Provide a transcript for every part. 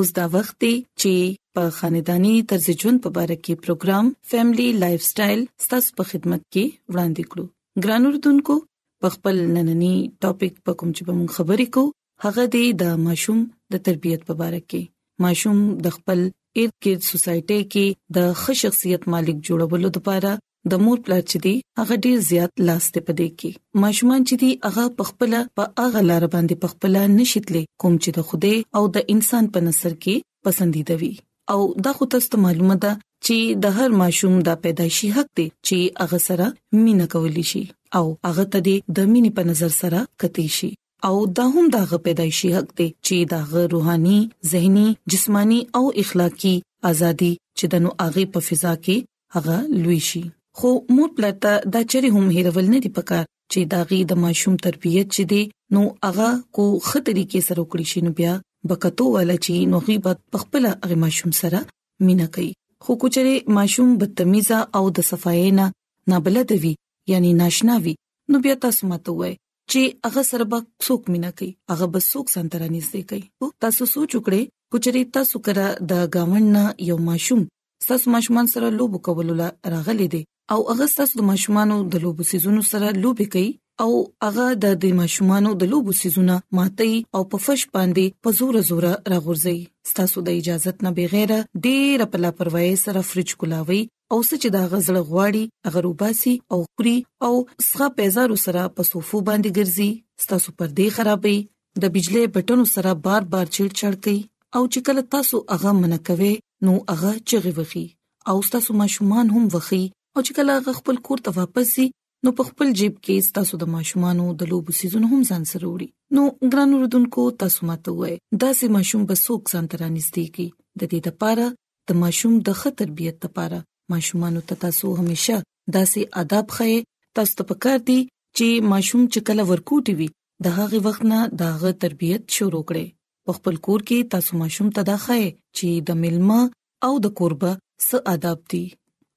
اوس دا وخت دی چې په خاندانی طرز ژوند په اړه کې پروګرام فیملی لایف سټایل ستاسو په خدمت کې وړاندې کړو ګران اردوونکو په خپل نننی ټاپک په کوم چې به موږ خبرې کوو هغه دی د ماشوم د تربيت په اړه کې ماشوم د خپل ارګ کې سوسايټي کې د ښه شخصيت مالک جوړولو لپاره د مور پلار چې دی هغه ډیر زیات لاس ته پدې کې ماشومان چې دی هغه په خپل په هغه لار باندې په خپل نشیتلې کوم چې د خوده او د انسان په نصر کې پسندیده وي او دا خو تاسو معلومه ده چې د هر ماشوم د پیدایشي حق دی چې هغه سره مینا کولی شي او هغه ته د مینې په نظر سره کتي شي او دا هم د هغه پیدایشي حق دی چې د هغه روحاني، زهني، جسماني او اخلاقی ازادي چې د نو هغه په فضا کې هغه لوی شي خو مور پلار ته دا چری هم هیرول نه دی پکار چې داغي د ماشوم تربيت چې دی نو هغه کو خطرې کې سره وکړي شي نو بیا بکتو والا چې نو غیبت خپل هغه ماشوم سره مینا کوي خو کوچره ماشوم بدتمیزه او د صفای نه نابلد وي یعنی ناشنا وي نو بیا تاسو ماته وای چې هغه سره به څوک مینا کوي هغه به څوک سنتره نږدې کوي تاسو سوچ وکړئ کوچري تاسو کرا د گاوند نه یو ماشوم ستاسو ماشومان سره لوبو کولو لا راغلي دي او هغه ستاسو د ماشومان د لوبو سيزونو سره لوبي کوي او هغه د دې ماشومان د لوبو سيزونه ماتي او په فش باندې په زور زور راغورځي ستاسو د اجازه نه بغیر ډېر په لاپروايي سره فرج کولاوي او څه چې دا غزل غواړي هغه روباسي او خوري او څخه پیزارو سره په صوفو باندې ګرځي ستاسو پر دې خرابې د بجلی بټنو سره بار بار چیړ چاړ کوي او چې کله تاسو هغه منکوي نو هغه چغي وخی او تاسو ماشومان هم وخی او چې کله هغه خپل کور ته واپس شي نو په خپل جیب کې تاسو د ماشومانو د لوبو سيزونه هم ځان سره وړي نو ګران رودونکو تاسو ماته وای دا سه ماشوم به څوک ځان تر نږدې کی د دې لپاره د ماشوم د ښه تربيت لپاره ماشومانو ته تاسو همیشه داسې آداب خې تاسو ته پکار دي چې ماشوم چې کله ورکوټي وي د هغه وخت نه د هغه تربيت شروع کړئ په خپل کور کې تاسو ماشوم ته دا خای چې د ملما او د کوربه څه آداب دي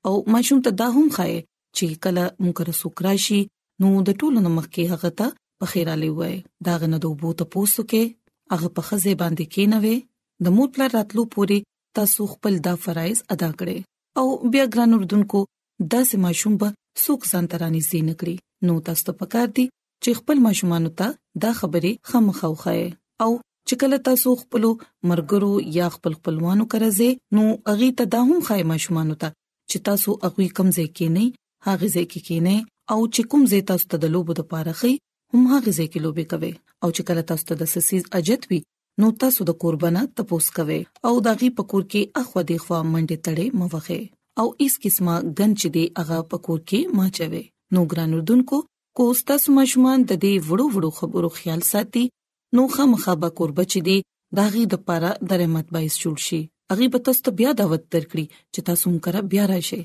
او ماشوم ته دا هم خای چې کله مونږه رسوک راشي نو د ټولو نمخ کې هغه ته په خیره لوي دا غنه د وبو ته پوسو کې هغه په خزه باندې کې نه وي د مور پلا راتلو پوري تاسو خپل دا فرایز ادا کړئ او بیا ګران اردوونکو داسې ماشوم به څوک ځان ترانی زین کړی نو تاسو ته پکار دي چې خپل ماشومانو ته دا خبرې خامخا وخایي او چې کله تاسو خپل مرګرو یا خپل خپلوانو کرځي نو اغي ته دا هم خای ماشومان ته چې تاسو اغوي کم ځای کې نه هغه ځای کې کې نه او چې کوم ځای تاسو ته د لوبو د پاره خي هم هغه ځای کې لوبي کوي او چې کله تاسو ته د سسیز اجت وي نو تاسو د قربانه تپوس کوي او داغي پکور کې اخو دی خو منډه تړې موخه او اس قسمه غن چې دی هغه پکور کې ما چوي نو ګران اردوونکو کو ستاسو ماشومان د دې وړو وړو خبرو خیال ساتي نو خامخا به کوربه چې دی دا غي د پاره د رحمت باعث جوړ شي اغي به تاسو ته بیا دعوت درکړي چې تاسو هم کرا بیا راشي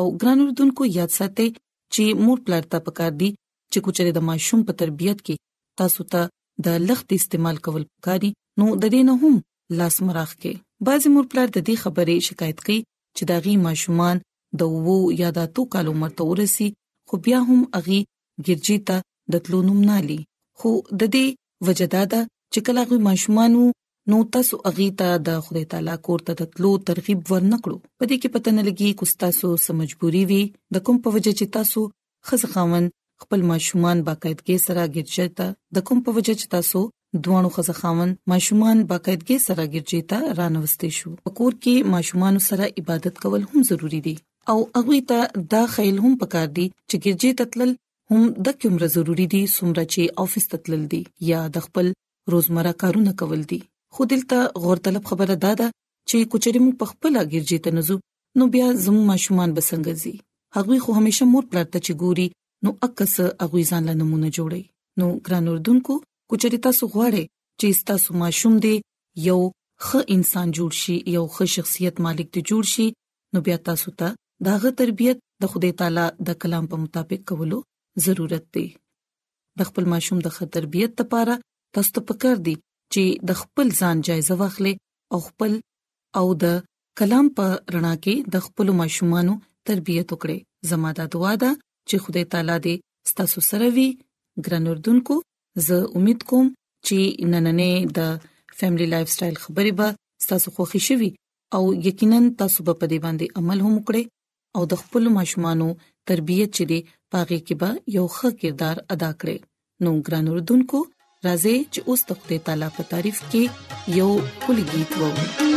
او ګران اردوونکو یاد ساتئ چې مور پلار ته پکار دي چې کوچره د ماشوم په تربيت کې تاسو ته د لخت استعمال کول پکاري نو د دې نه هم لاس مراخ کې بعضی مور پلار د دې خبرې شکایت کوي چې د هغوی ماشومان د اوو یا د اتو کالو عمر ته ورسي خو بیا هم هغوی ګرجي ته د تلو نوم نه اخلي خو د دې وجه دا ده چې کله هغوی ماشومان وو نو تاسو هغوی ته د خدای تعالی کور ته د تلو ترغیب ورنکړو په دې کې پته نه لګي کوستا سو سم مجبوري وي د کوم په وجه چې تاسو ښځه خاوند خپل ماشومان باقاعدګۍ سره ګرجۍ ته د کوم په وجه چې تاسو دواړو ښځه خاوند ماشومان باقاعدګۍ سره ګرجۍ ته رانوستي شو په کور کې ماشومان سره عبادت کول هم ضروری دي او هغه ته دا خیل هم پکار دي چې ګرجۍ تتلل هم د کومره ضروری دي سمره چې افیس تتلل دي یا د خپل روزمره کارونه کول دي خو دلته غور طلب خبره ده ده چې کچري موږ په خپل ګرځي ته نزو نو بیا زمو ماشومان به څنګه زی هغوی خو همیشه مور پلار ته چې ګوري نو اکس هغه ځان له نمونه جوړي نو ګران اردوونکو کچري تاسو غواړئ چې تاسو ماشوم دی یو ښه انسان جوړ شي یو ښه شخصیت مالک دی جوړ شي نو بیا تاسو ته داغه تربيت د خدای تعالی د کلام په مطابق کولو ضرورت دی د خپل ماشوم د ښه تربيت لپاره تاسو ته پکار دی چې د خپل ځان جایزه واخلئ او خپل او د کلام په رڼا کې د خپل ماشومان تربيت وکړي زما د دعا ده چې خدای تعالی دې ستاسو سره وي ګران اردوونکو زه امید کوم چې نننې د فیملی لایف سټایل خبرې به تاسو خوښی شي او یقینا تاسو به په دې باندې عمل هم وکړئ او د خپل ماشومانو تربیت چې دی پاغه کې به یو ښه کردار ادا کړي نو ګران اردوونکو راځي چې اوس د خپل تعالی په تعریف کې یو کول گیت وورو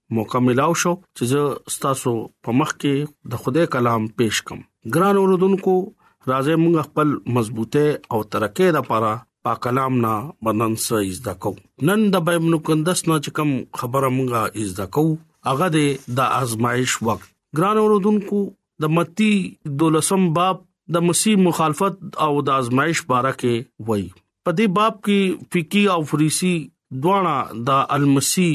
موقع ملاو شو چې زه ستاسو په مخ کې د خدای کلام پېښ کوم ګران اوردونکو راځي موږ خپل مضبوطه او ترقه لپاره پاک کلام نه بنن سه زده کو نن د بایبل مقدس نه چې کوم خبره موږ زده کو هغه د آزمائش وخت ګران اوردونکو د متی دولسم باب د مسیح مخالفت او د ازمایش باره کې وایي په دې باب کې فقہی او فریسی دواړه د المسی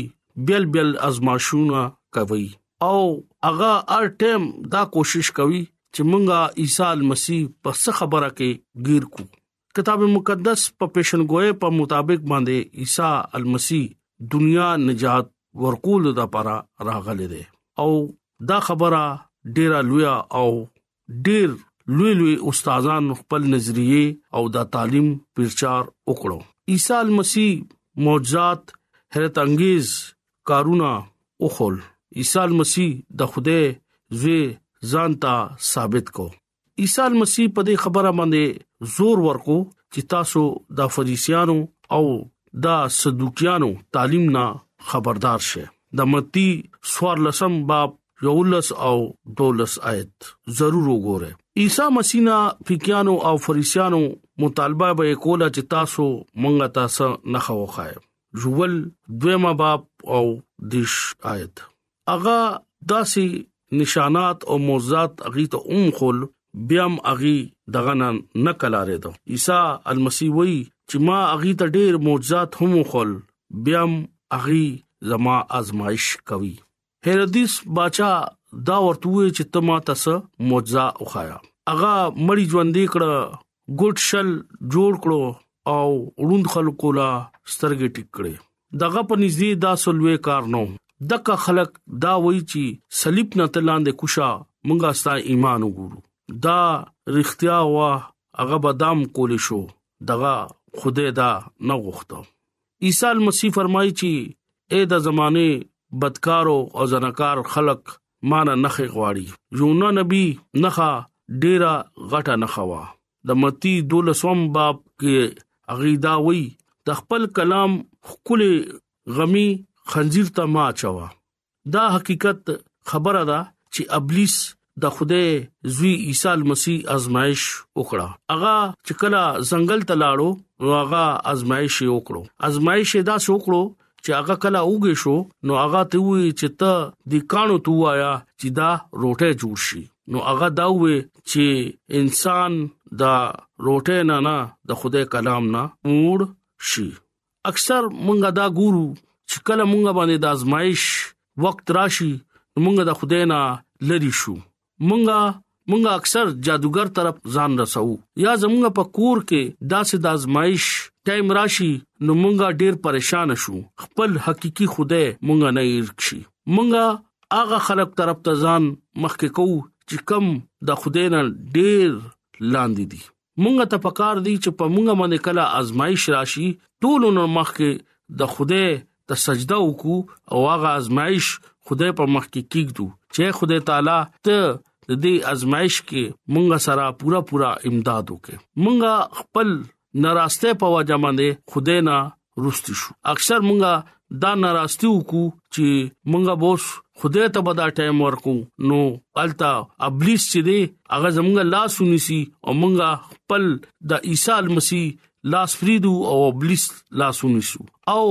بیل بیل ازماشونه کوي او هغه هر ټیم دا کوشش کوي چې مونږه عیسی المسی په څه خبره کې گیر کو کتاب مقدس په پیشنګوي په مطابق باندې عیسی المسی دنیا نجات ورکول د لپاره راغلی دی او دا خبره ډیره لوی او ډیر لوی لوی استادان خپل نظریه او دا تعلیم پرچار وکړو عیسی المسی معجزات حیرت انگیز کارونه وخول عیسی المسی د خوده زوی ځانتا ثابت کو عیسی مسیح په دې خبره باندې زور ورکو چې تاسو د فریسیانو او د صدوقیانو تعلیم نه خبردار شئ د متی سوار لسم باب یولس او دولس آیت ضرور وګوره عیسی مسیح نه فقیانو او فریسیانو مطالبه به کوله چې تاسو مونږه تاسو نه خوخای جوول دویمه باب او دیش آیت هغه داسي نشانات او معجزات هغه ته اوم خل بیا هم هغه دغه نه نکلاره دو عیسی المسی وای چې ما هغه ته ډیر معجزات هم خل بیا هم هغه زما آزمائش کوي هرودیس بچا دا ورته چې تما تاسو معجزه وخایا اغا مړی ژوندې کړه ګډ شل جوړ کړو او وړوند خلکو لا سترګې ټیک کړې دغه په نږدې دا سلوي کار نو دغه خلک دا وایي چې صلیب نه تلاندې کوشا مونږه ستا ایمان وګورو دا رښتیا وا هغه بادام کول شو دغه خدای دا نه غوښته عیسی مسیح فرمایي چې اے د زمانه بدکارو او زنکار خلک مانه نخې غواړي یونا نبی نخا ډیره غټه نخوا د متی 12 باب کې اغیدا وی د خپل کلام خپل غمی خنزیر ته ما چوا دا حقیقت خبره ده چې ابلیس د خوده زوی عیسی مسیح آزمائش وکړه اغا چې کله ځنګل ته لاړو نو اغا آزمائش وکړو آزمائش دا وکړو چې هغه کله اوګې شو نو هغه ته وی چې ته د کانو تو وایا چې دا روټه جوړ شي نو هغه دا وی چې انسان دا روټه نه نه د خدای کلام نه موړ شي اکثر مونږه دا ګورو چې کله مونږه باندې د ازمایش وخت راشي مونږه د خدای نه لری شو مونږه مونږه اکثر جادوګر طرف ځان رسو یا زمونږ په کور کې داسې د ازمایش ټایم راشي نو مونږه ډیر پریشان شو خپل حقيقي خوده مونږه نه ورکشي مونږه هغه خلک طرف ته ځان مخکې کوو چې کم د خوده نه ډیر لاندې دي مونږ ته پکار دي چې په مونږ باندې کله ازمایش راشي ټولو نو مخ کې د خوده ته سجده وکړو او هغه ازمایش خدای په مخ کې کیږو چې خدای تعالی ته د دې ازمایش کې مونږ سره پورا پورا امداد وکې مونږ خپل ناراسته په وجه باندې خدای نه رست شو اکثر مونږه دا ناراستی وکړو چې مونږه بوس خدای ته به دا ټایم ورکو نو التا ابلیس چې دی هغه زمونږه لاس ونیسي او مونږه خپل د عیسی مسیح لاس فریدو او ابلیس لاس ونیسو او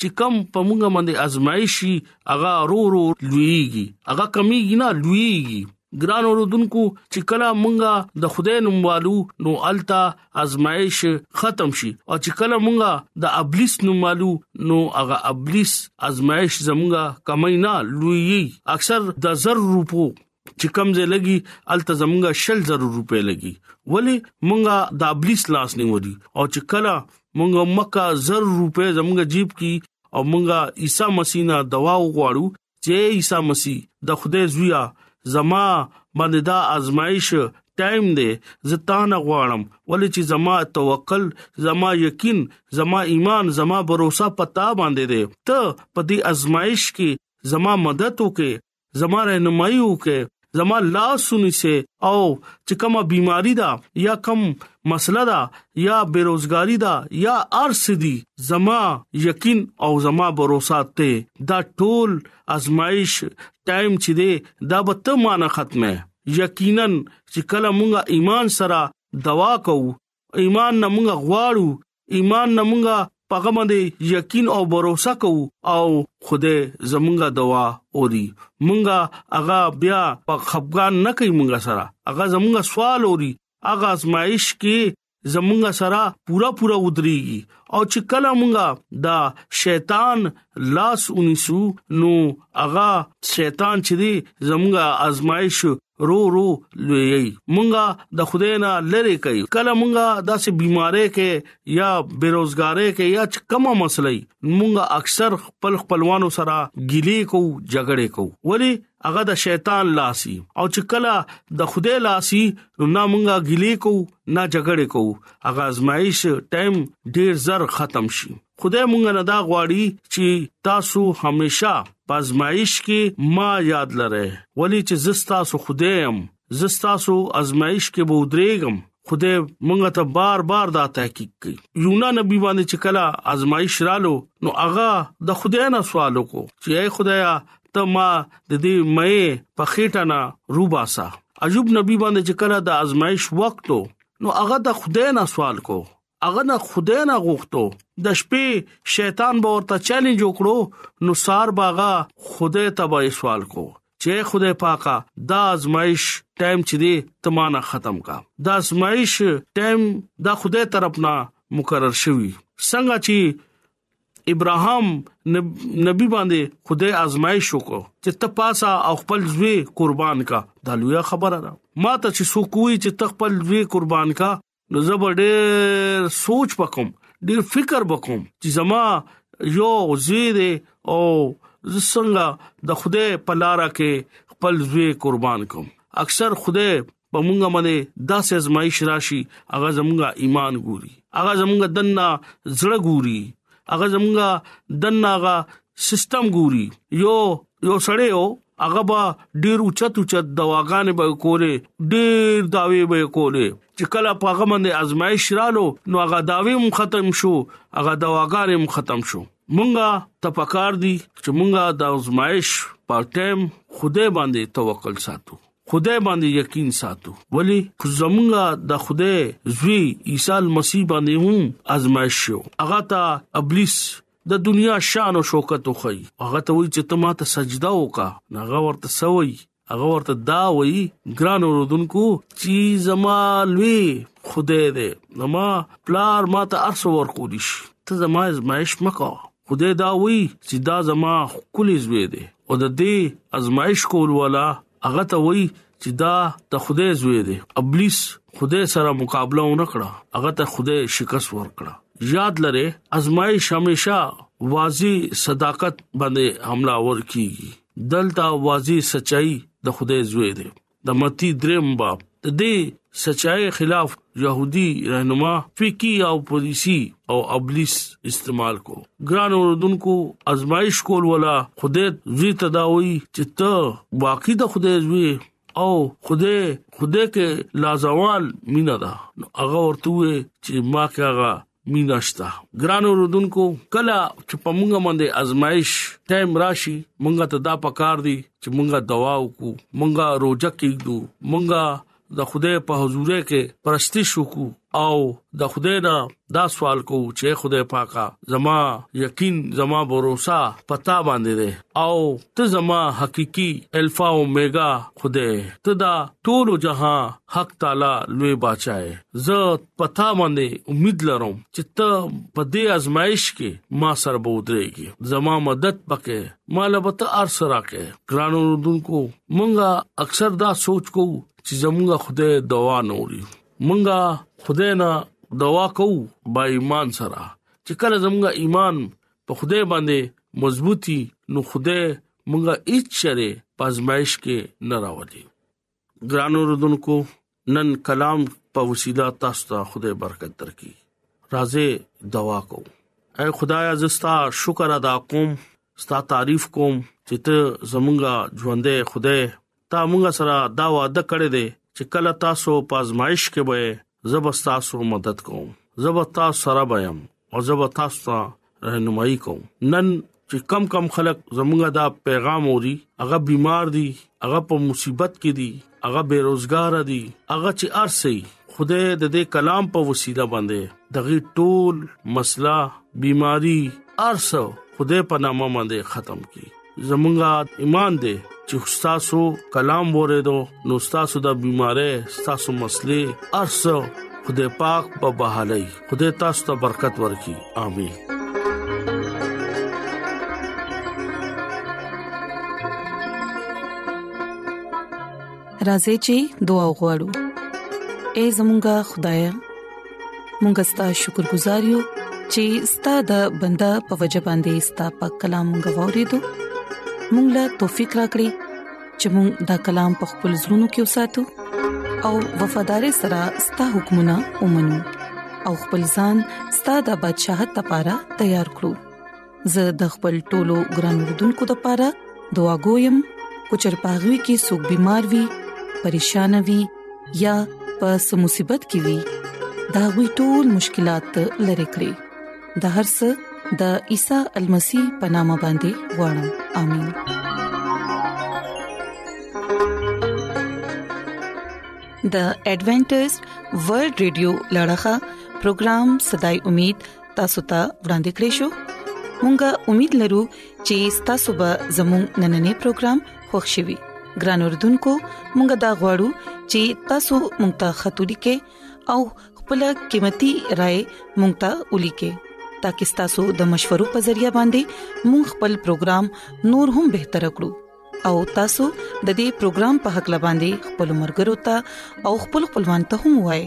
چې کم په مونږه باندې ازمایشي هغه رو رو لویږي هغه کمیږي نه لویږي ګران اوردونکو چې کله مونږه د خدای نوموالو نو التا ازمایش ختم شي او چې کله مونږه د ابلیس نو مالو نو هغه ابلیس ازمایش زمونږه کمای نه لوی اکثر د زر روپو چې کم زه لګي الته زمونږه شل زر روپې لګي ولی مونږه د ابلیس لاس نیولې او چې کله مونږه مکه زر روپې زمونږه جیب کې او مونږه عیسی مسیح نه دوا وغواړو چې عیسی مسیح د خدای زویا زما باندې دا آزمائش ټایم دی زه تا نه غواړم ولې چې زما توکل زما یقین زما ایمان زما باور پتا باندې دی ته په دې ازمایش کې زما مدد وکې زما رهنمایي وکې زما لاس ونیسه او چې کومه بيماري ده یا کوم مسله ده یا بیروزګاری ده یا ارس دي زما یقین او زما باور ته دا ټول ازمایش ټایم چې ده دا به ته مانه ختمه یقینا چې کله مونږه ایمان سره دوا کوو ایمان نه مونږ غواړو ایمان نه مونږ پغه باندې یقین او باور وکاو او خوده زمونږه دوا اوري مونږه هغه بیا په خفقان نه کوي مونږه سره هغه زمونږه سوال اوري هغه ازمایش کې زمونږه سره پورا پورا ودرېږي او چې کله مونږه دا شیطان لاس ونیسو نو هغه شیطان چې زمونږه ازمایش رو رو لوی مونږه د خدای نه لری کوي کله مونږه داسې بيمارې کې یا بیروزګارې کې یا کومه مسلې مونږه اکثر خپل خپلوانو سره ګیلې کو جګړې کو ولی هغه د شیطان لاسي او چې کله د خدای لاسي نو نه مونږه ګیلې کو نه جګړې کو هغه ازمایش ټایم ډیر زر ختم شي خدای مونږه نه دا غواړي چې تاسو همیشا پزمایش کې ما یاد لره ولی چې زستا سو خدایم زستا سو ازمایش کې به ودرېګم خدای مونږ ته بار بار دا تحقیق کوي یونا نبی باندې چې کلا ازمایش رالو نو هغه د خدای نه سوال وکړو چې اے خدایا ته ما د دې مې په خېټه نه روباسا عجب نبی باندې چې کلا د ازمایش وخت نو هغه د خدای نه سوال کو هغه نه خدای نه غوښتو د شپې شیطان به ورته چیلنج وکړو نو سار باغه خدای ته به سوال کو چې خدای پاکا دا ازمایش ټایم چې دی تمانه ختم کا دا ازمایش ټایم دا خدای طرف نه مقرر شوی څنګه چې ابراهام نبی باندې خدای آزمائش وکړو چې ته پاسا او خپل ځوی قربان کا دا لوی خبره ده ما ته چې سو کوی چې تخپل ځوی قربان کا نو زه به ډېر سوچ وکم ډېر فکر وکم چې زما یو زید او څنګه د خوده په لار کې خپل زوی قربان کوم اکثر خوده په مونږه باندې داسې ازمایش راشي هغه زمونږه ایمان ګوري هغه زمونږه دنه زړه ګوري هغه زمونږه دنه هغه سیستم ګوري یو یو سړی یو هغه به ډیر اوچت اوچت دواګانې به کولې ډیر داوی به کولې چې کله پاغه باندې آزمائش رالو نو هغه داوی هم ختم شو هغه دواګانې هم ختم شو مونږه تپکار دي چې مونږه د آزمائش په ټیم خوده باندې توکل ساتو خدای باندې یقین ساتو ولی زمونږه د خدای زوی عیسی مسیح باندې هم آزمائش شو هغه ته ابلیس د دنیا شان او شوکت وخی هغه ته وی چې ته ماته سجده وکا هغه ورته سوی هغه ورته دا وی ګران اوردونکو چې زما لوی خدای دې زما پلار ماته ارس ورکو دي ته زما ازمایش مکو خدای دا وی چې دا زما کلی زوی دی او د دې ازمایش کول ولا هغه ته وایي چې دا د خدای زوی دی ابلیس خدای سره مقابله ونکړه هغه ته خدای شکست ورکړه یاد لره ازمایش همیشه واضح صداقت باندې حمله ور کیږي دلته واضح سچای د خدای زوی دی د متی دریم باب د دې سچای خلاف يهودي رهنما فقي او پولیسي او ابلیس استعمال کو ګران اوردونکو ازمایش کول ولا خدای زی تداوی چې ته واقعي د خدای زوی او خدای خدای کې لازوال مینا دا هغه ورته چې ما کې هغه مینه شته ګران اوردونکو کله چې په موږ باندې ازمایش ټایم راشي موږ ته دا پکار دي چې موږ دوا وکړو موږ روزه کېږو موږ د خدای په حضور کې پرستش وکړو او د خدای نه دا سوال کو چې خدای پاکا زما یقین زما باور پتا باندې ده او ته زما حقيقي الفا او میگا خدای ته دا ټول جهان حق تعالی لوی بچای زه پتا باندې امید لرم چې ته په دې ازمایش کې ما سره به ودرېږي زما مدد پکې مال به ته ار سره کې ګران اوردونکو مونږه اکثر دا سوچ کو چې زمونږه خدای دوا نوري مونږه خدای نه دوا کو با ایمان سره چې کله زمونږه ایمان په خدای باندې مضبوطی نو خدای مونږه هیڅ شری پزمایش کې نه راوړي ګران اوردونکو نن کلام په وسیله تاسو ته خدای برکت درکړي راځي دعا کوو اے خدای زستا شکر ادا کوم ستا تعریف کوم چې ته زمونږه ژوندې خدای تا مونږه سره دا وعده کړې ده چې کله تاسو پازمایش کې وې زه به تاسو مدد کوم زه به تاسو سره بیم او زه به تاسو ته راهنمایي کوم نن چې کم کم خلک زمونږه دا پیغام اوري هغه بیمار دي هغه په مصیبت کې دي هغه بیروزګار دي هغه چې ارسي خدای د دې کلام په وسیله باندې دغه ټول مسله بيماري ارسو خدای په نامه باندې ختم کړي زمونږه ایمان دی چې تاسو کلام وریدو نو تاسو د بيمارۍ تاسو مسلې ارسو خدای پاک په بهالي خدای تاسو ته برکت ورکړي امين راځي چې دعا وغوړو اے زمونږ خدای مونږ ستاسو شکر گزار یو چې ستاسو د بندا په وجه باندې ستاسو په کلام غوړې دو مونږ لا توفيق راکړي چې مونږ دا کلام په خپل زړونو کې وساتو او وفادار سره ستاسو حکمونه ومنو او خپل ځان ستاسو د بدشاهت لپاره تیار کړو زه د خپل ټولو ګران وردونکو لپاره دعا کوم کو چې پاغوي کې سګ بيمار وي پریشان وي یا په سمصيبت کې وي دا وي ټول مشکلات لری کړی د هر څه د عیسی المسی پنامه باندې وړم امين د ایڈونچر ورلد رادیو لړغا پروگرام صداي امید تاسو ته وړاندې کړی شو مونږه امید لرو چې تاسو به زموږ نننې پروګرام خوښ شوي ګران اوردونکو مونږه دا غواړو چې تاسو مونږ ته خاطري کې او خپل قیمتي رائے مونږ ته ولي کې ترڅو تاسو د مشورو په ذریعہ باندې مونږ خپل پروګرام نور هم بهتر کړو او تاسو د دې پروګرام په حق لباندي خپل مرګرو ته او خپل خپلوان ته هم وایي